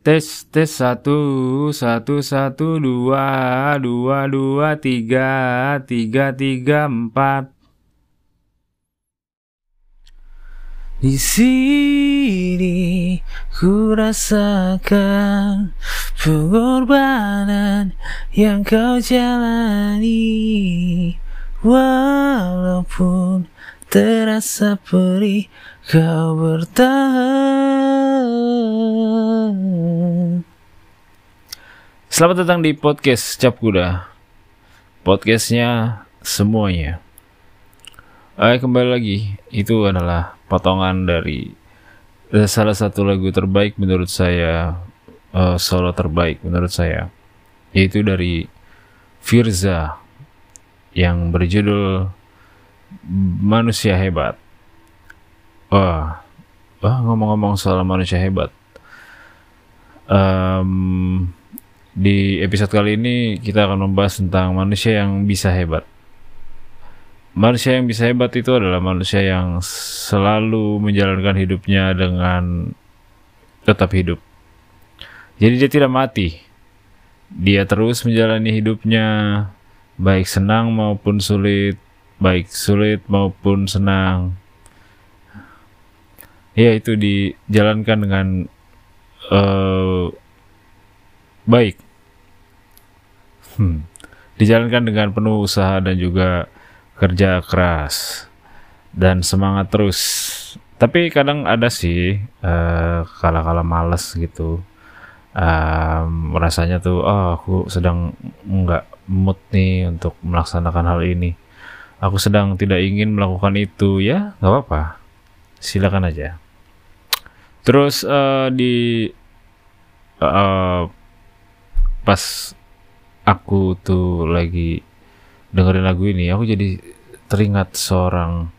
Tes tes satu satu satu dua dua dua tiga tiga tiga empat. Di sini ku rasakan pengorbanan yang kau jalani Walaupun terasa perih kau bertahan. Selamat datang di podcast Cap Kuda. Podcastnya semuanya. Eh, kembali lagi, itu adalah potongan dari eh, salah satu lagu terbaik menurut saya, eh, solo terbaik menurut saya, yaitu dari Firza yang berjudul Manusia Hebat. Wah, wah ngomong-ngomong soal manusia hebat, Em, di episode kali ini kita akan membahas tentang manusia yang bisa hebat. Manusia yang bisa hebat itu adalah manusia yang selalu menjalankan hidupnya dengan tetap hidup. Jadi dia tidak mati. Dia terus menjalani hidupnya baik senang maupun sulit, baik sulit maupun senang. Ya itu dijalankan dengan eh, baik. Hmm. Dijalankan dengan penuh usaha dan juga kerja keras dan semangat terus. Tapi kadang ada sih eh, kala-kala males gitu. Em, rasanya tuh, oh aku sedang nggak mood nih untuk melaksanakan hal ini. Aku sedang tidak ingin melakukan itu, ya nggak apa-apa. Silakan aja. Terus eh, di eh, pas aku tuh lagi dengerin lagu ini aku jadi teringat seorang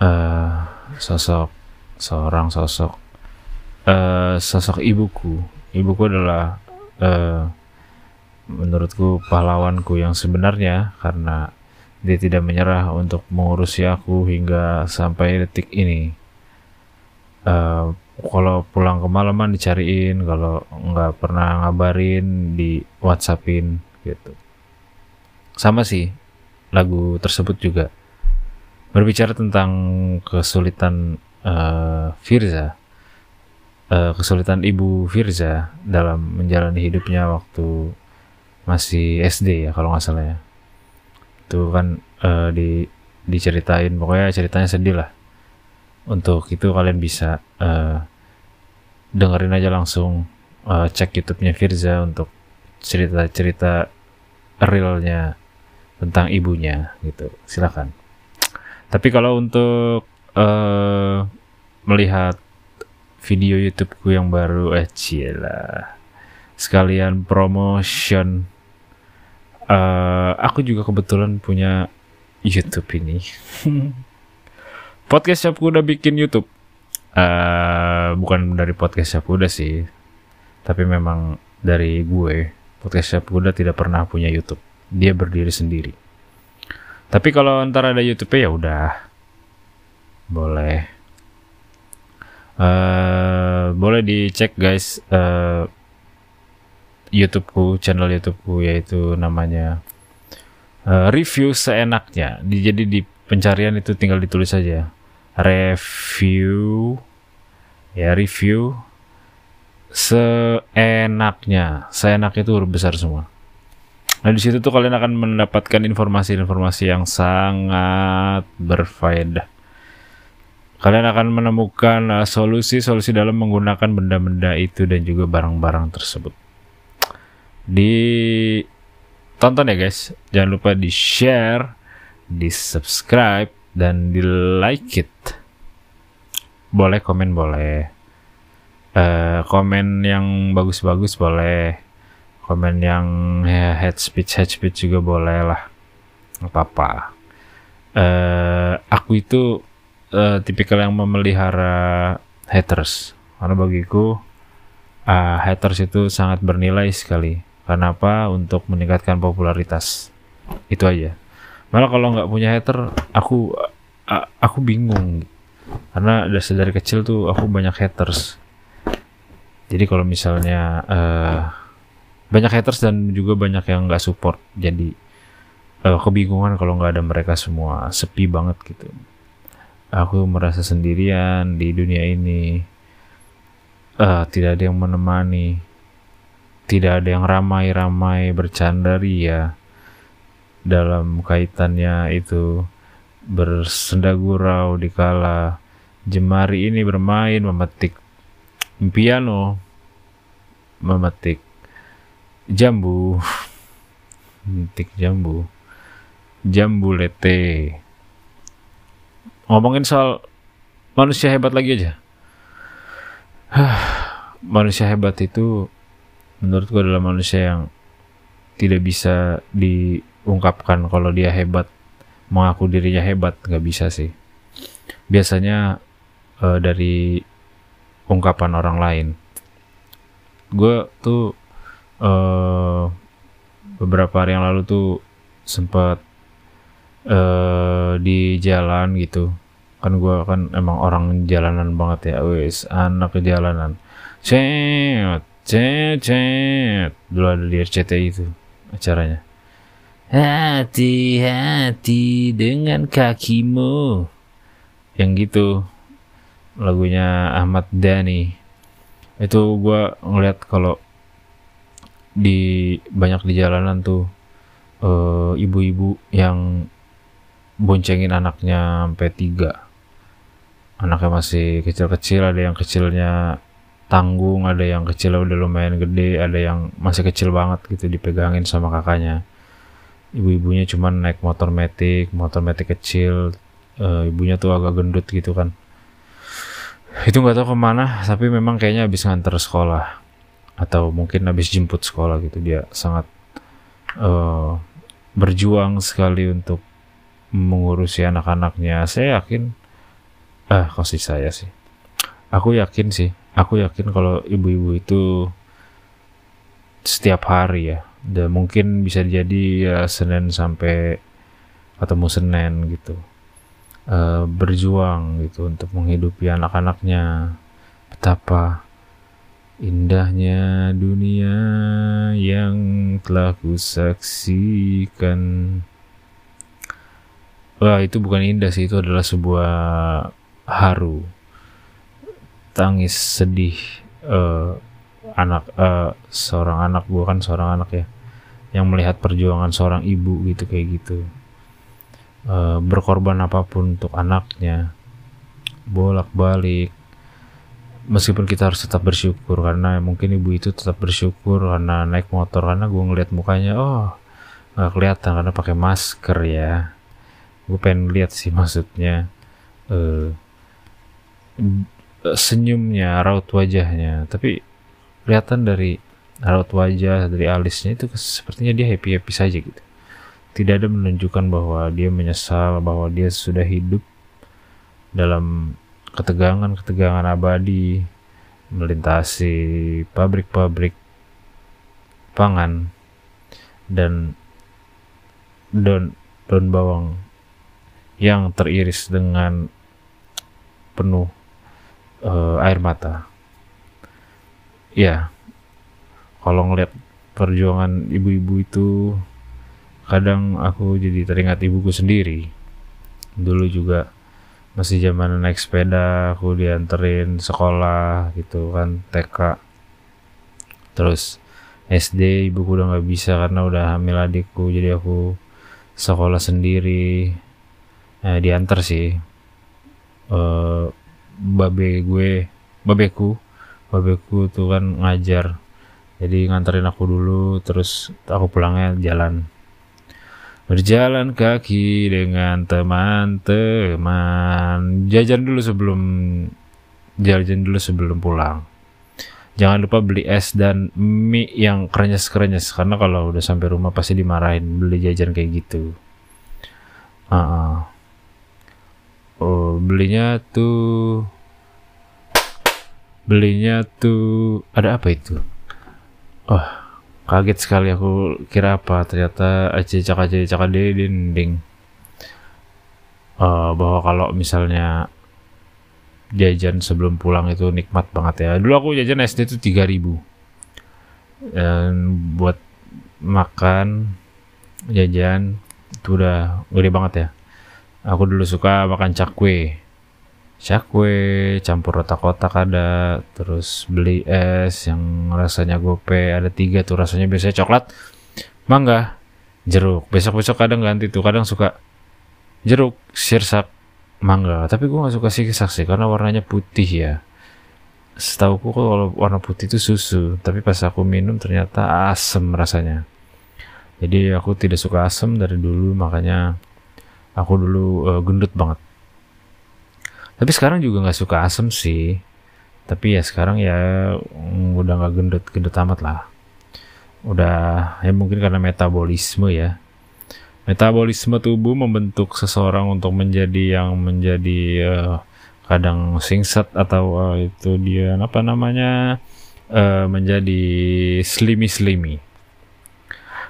eh sosok seorang sosok eh sosok ibuku ibuku adalah eh menurutku pahlawanku yang sebenarnya karena dia tidak menyerah untuk mengurusi aku hingga sampai detik ini. Eh, kalau pulang kemalaman dicariin kalau nggak pernah ngabarin di whatsappin gitu. Sama sih lagu tersebut juga. Berbicara tentang kesulitan eh, Firza eh, kesulitan ibu Firza dalam menjalani hidupnya waktu masih SD ya kalau nggak salah ya itu kan eh, di diceritain. Pokoknya ceritanya sedih lah. Untuk itu kalian bisa eh, dengerin aja langsung eh, cek YouTube-nya Firza untuk cerita-cerita realnya tentang ibunya gitu. Silakan. Tapi kalau untuk eh, melihat video YouTubeku yang baru eh cila sekalian promotion eh, aku juga kebetulan punya YouTube ini. Podcast Siap Kuda bikin YouTube. Eh bukan dari podcast Siap Kuda sih tapi memang dari gue podcast Siap Kuda tidak pernah punya YouTube. Dia berdiri sendiri. Tapi kalau ntar ada YouTube ya udah. Boleh. Eh boleh dicek guys. Eh YouTubeku channel YouTubeku yaitu namanya eh, review seenaknya. Di, jadi di pencarian itu tinggal ditulis saja. Review ya review seenaknya. Seenaknya itu huruf besar semua. Nah di situ tuh kalian akan mendapatkan informasi-informasi yang sangat berfaedah. Kalian akan menemukan uh, solusi-solusi dalam menggunakan benda-benda itu dan juga barang-barang tersebut di tonton ya guys. Jangan lupa di share di subscribe dan di like it. Boleh komen boleh. Eh komen yang bagus-bagus boleh. Komen yang ya, head speech head speech juga boleh lah. Apa-apa. Eh aku itu eh, tipikal yang memelihara haters. Karena bagiku ah, haters itu sangat bernilai sekali kenapa untuk meningkatkan popularitas. Itu aja. Malah kalau nggak punya hater aku aku bingung. Karena dari dari kecil tuh aku banyak haters. Jadi kalau misalnya uh, banyak haters dan juga banyak yang nggak support. Jadi uh, kebingungan kalau nggak ada mereka semua. Sepi banget gitu. Aku merasa sendirian di dunia ini. Uh, tidak ada yang menemani tidak ada yang ramai-ramai bercanda ria dalam kaitannya itu. Bersenda gurau di kala jemari ini bermain memetik piano memetik jambu memetik jambu jambu lete. Ngomongin soal manusia hebat lagi aja. Manusia hebat itu menurutku adalah manusia yang tidak bisa diungkapkan kalau dia hebat. Mengaku dirinya hebat nggak bisa sih. Biasanya uh, dari ungkapan orang lain. Gue tuh uh, beberapa hari yang lalu tuh sempat uh, di jalan gitu. Kan gue kan emang orang jalanan banget ya wes anak jalanan. Cet cet cet. Dulu ada di RCTI itu acaranya. Hati-hati dengan kakimu. Yang gitu. Lagunya Ahmad Dhani. Itu gue ngeliat kalau di banyak di jalanan tuh ibu eh, ibu-ibu yang boncengin anaknya sampai tiga. Anaknya masih kecil-kecil ada yang kecilnya tanggung ada yang kecil udah lumayan gede ada yang masih kecil banget gitu dipegangin sama kakaknya. Ibu-ibunya cuman naik motor metik motor metik kecil uh, ibunya tuh agak gendut gitu kan. Itu nggak tahu ke mana tapi memang kayaknya habis nganter sekolah. Atau mungkin habis jemput sekolah gitu dia sangat uh, berjuang sekali untuk mengurusi anak-anaknya. Saya yakin ah kasih saya sih? Aku yakin sih aku yakin kalau ibu-ibu itu setiap hari ya. Dan mungkin bisa jadi ya Senin sampai ketemu Senin gitu. Uh, berjuang gitu untuk menghidupi anak-anaknya. Betapa indahnya dunia yang telah kusaksikan. Wah itu bukan indah sih itu adalah sebuah haru tangis sedih uh, anak uh, seorang anak gue kan seorang anak ya yang melihat perjuangan seorang ibu gitu kayak gitu. Uh, berkorban apa pun untuk anaknya bolak-balik. Meskipun kita harus tetap bersyukur karena mungkin ibu itu tetap bersyukur karena naik motor karena gue ngeliat mukanya oh nggak kelihatan karena pakai masker ya. Gue pengen lihat sih maksudnya. Uh, senyumnya raut wajahnya. Tapi kelihatan dari raut wajah dari alisnya itu sepertinya dia happy happy saja gitu. Tidak ada menunjukkan bahwa dia menyesal bahwa dia sudah hidup dalam ketegangan-ketegangan abadi melintasi pabrik-pabrik pangan dan daun daun bawang yang teriris dengan penuh uh, air mata. Ya, kalau ngeliat perjuangan ibu-ibu itu kadang aku jadi teringat ibuku sendiri. Dulu juga masih zaman naik sepeda aku dianterin sekolah gitu kan TK terus SD ibuku udah nggak bisa karena udah hamil adikku jadi aku sekolah sendiri. Eh, diantar sih. Uh, babe gue babeku babeku tuh kan ngajar jadi nganterin aku dulu terus aku pulangnya jalan Berjalan kaki dengan teman-teman. Jajan dulu sebelum jajan dulu sebelum pulang. Jangan lupa beli es dan mie yang krenyes-krenyes karena kalau udah sampai rumah pasti dimarahin beli jajan kayak gitu. Uh -uh. Oh, belinya tuh belinya tuh ada apa itu? Oh, kaget sekali aku kira apa ternyata acecak di dinding. Uh, bahwa kalau misalnya jajan sebelum pulang itu nikmat banget ya. Dulu aku jajan SD itu 3000 dan buat makan jajan itu udah gede banget ya aku dulu suka makan cakwe cakwe campur otak-otak ada terus beli es yang rasanya gope ada tiga tuh rasanya biasanya coklat mangga jeruk. Besok-besok kadang ganti tuh kadang suka jeruk sirsak mangga. Tapi gue gak suka sirsak sih karena warnanya putih ya. Setahu kok kalau warna putih itu susu tapi pas aku minum ternyata asem rasanya. Jadi aku tidak suka asem dari dulu makanya aku dulu uh, gendut banget. Tapi sekarang juga nggak suka asem sih. Tapi ya sekarang ya mm, udah nggak gendut gendut amat lah. Udah ya mungkin karena metabolisme ya. Metabolisme tubuh membentuk seseorang untuk menjadi yang menjadi uh, kadang singset atau uh, itu dia apa namanya uh, menjadi slimy slimy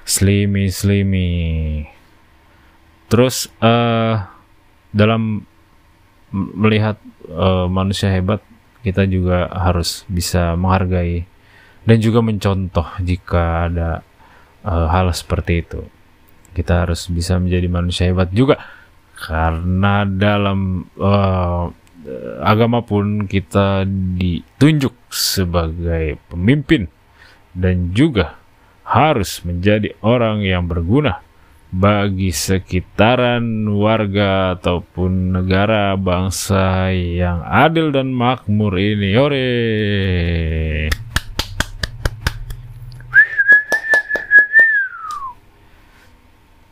slimy slimy terus uh, dalam melihat uh, manusia hebat kita juga harus bisa menghargai dan juga mencontoh jika ada uh, hal seperti itu. Kita harus bisa menjadi manusia hebat juga karena dalam uh, agama pun kita ditunjuk sebagai pemimpin dan juga harus menjadi orang yang berguna bagi sekitaran warga ataupun negara bangsa yang adil dan makmur ini. Ore.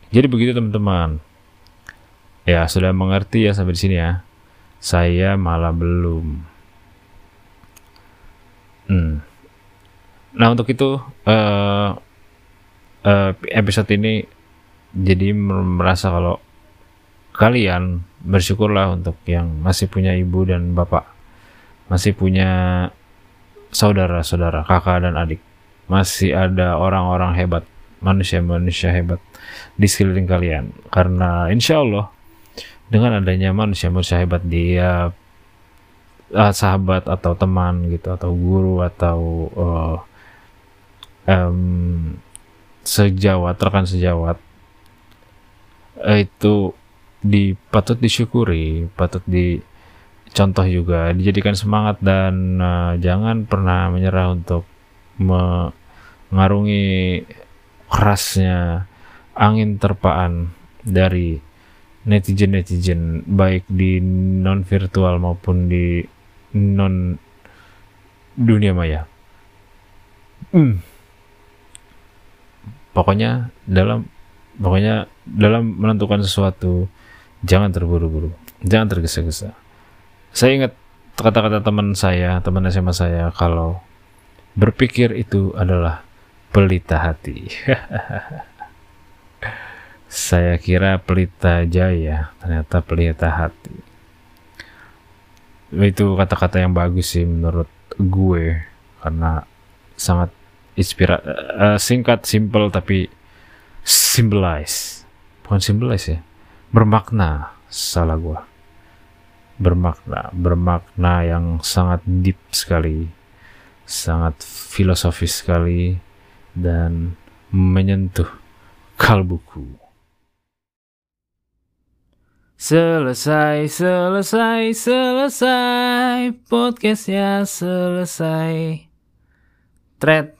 Jadi begitu teman-teman. Ya sudah mengerti ya sampai di sini ya. Saya malah belum. Hmm. Nah untuk itu uh, uh, episode ini jadi merasa kalau kalian bersyukurlah untuk yang masih punya ibu dan bapak masih punya saudara-saudara kakak dan adik masih ada orang-orang hebat manusia-manusia hebat di sekeliling kalian. Karena insya Allah dengan adanya manusia-manusia hebat dia uh, sahabat atau teman gitu atau guru atau uh, um, sejawat rekan sejawat Eh, itu di patut disyukuri, patut dicontoh juga, dijadikan semangat dan uh, jangan pernah menyerah untuk mengarungi kerasnya angin terpaan dari netizen-netizen baik di non virtual maupun di non dunia maya. Hmm. Pokoknya dalam pokoknya dalam menentukan sesuatu jangan terburu-buru. Jangan tergesa-gesa. Saya ingat kata-kata teman saya teman SMA saya kalau berpikir itu adalah pelita hati. Saya kira pelita jaya ternyata pelita hati. Itu kata-kata yang bagus sih menurut gue karena sangat inspira uh, singkat simple tapi symbolize bukan symbolize ya. Bermakna salah gua. Bermakna bermakna yang sangat deep sekali sangat filosofis sekali dan menyentuh kalbuku. Selesai, selesai, selesai Podcastnya selesai. Thread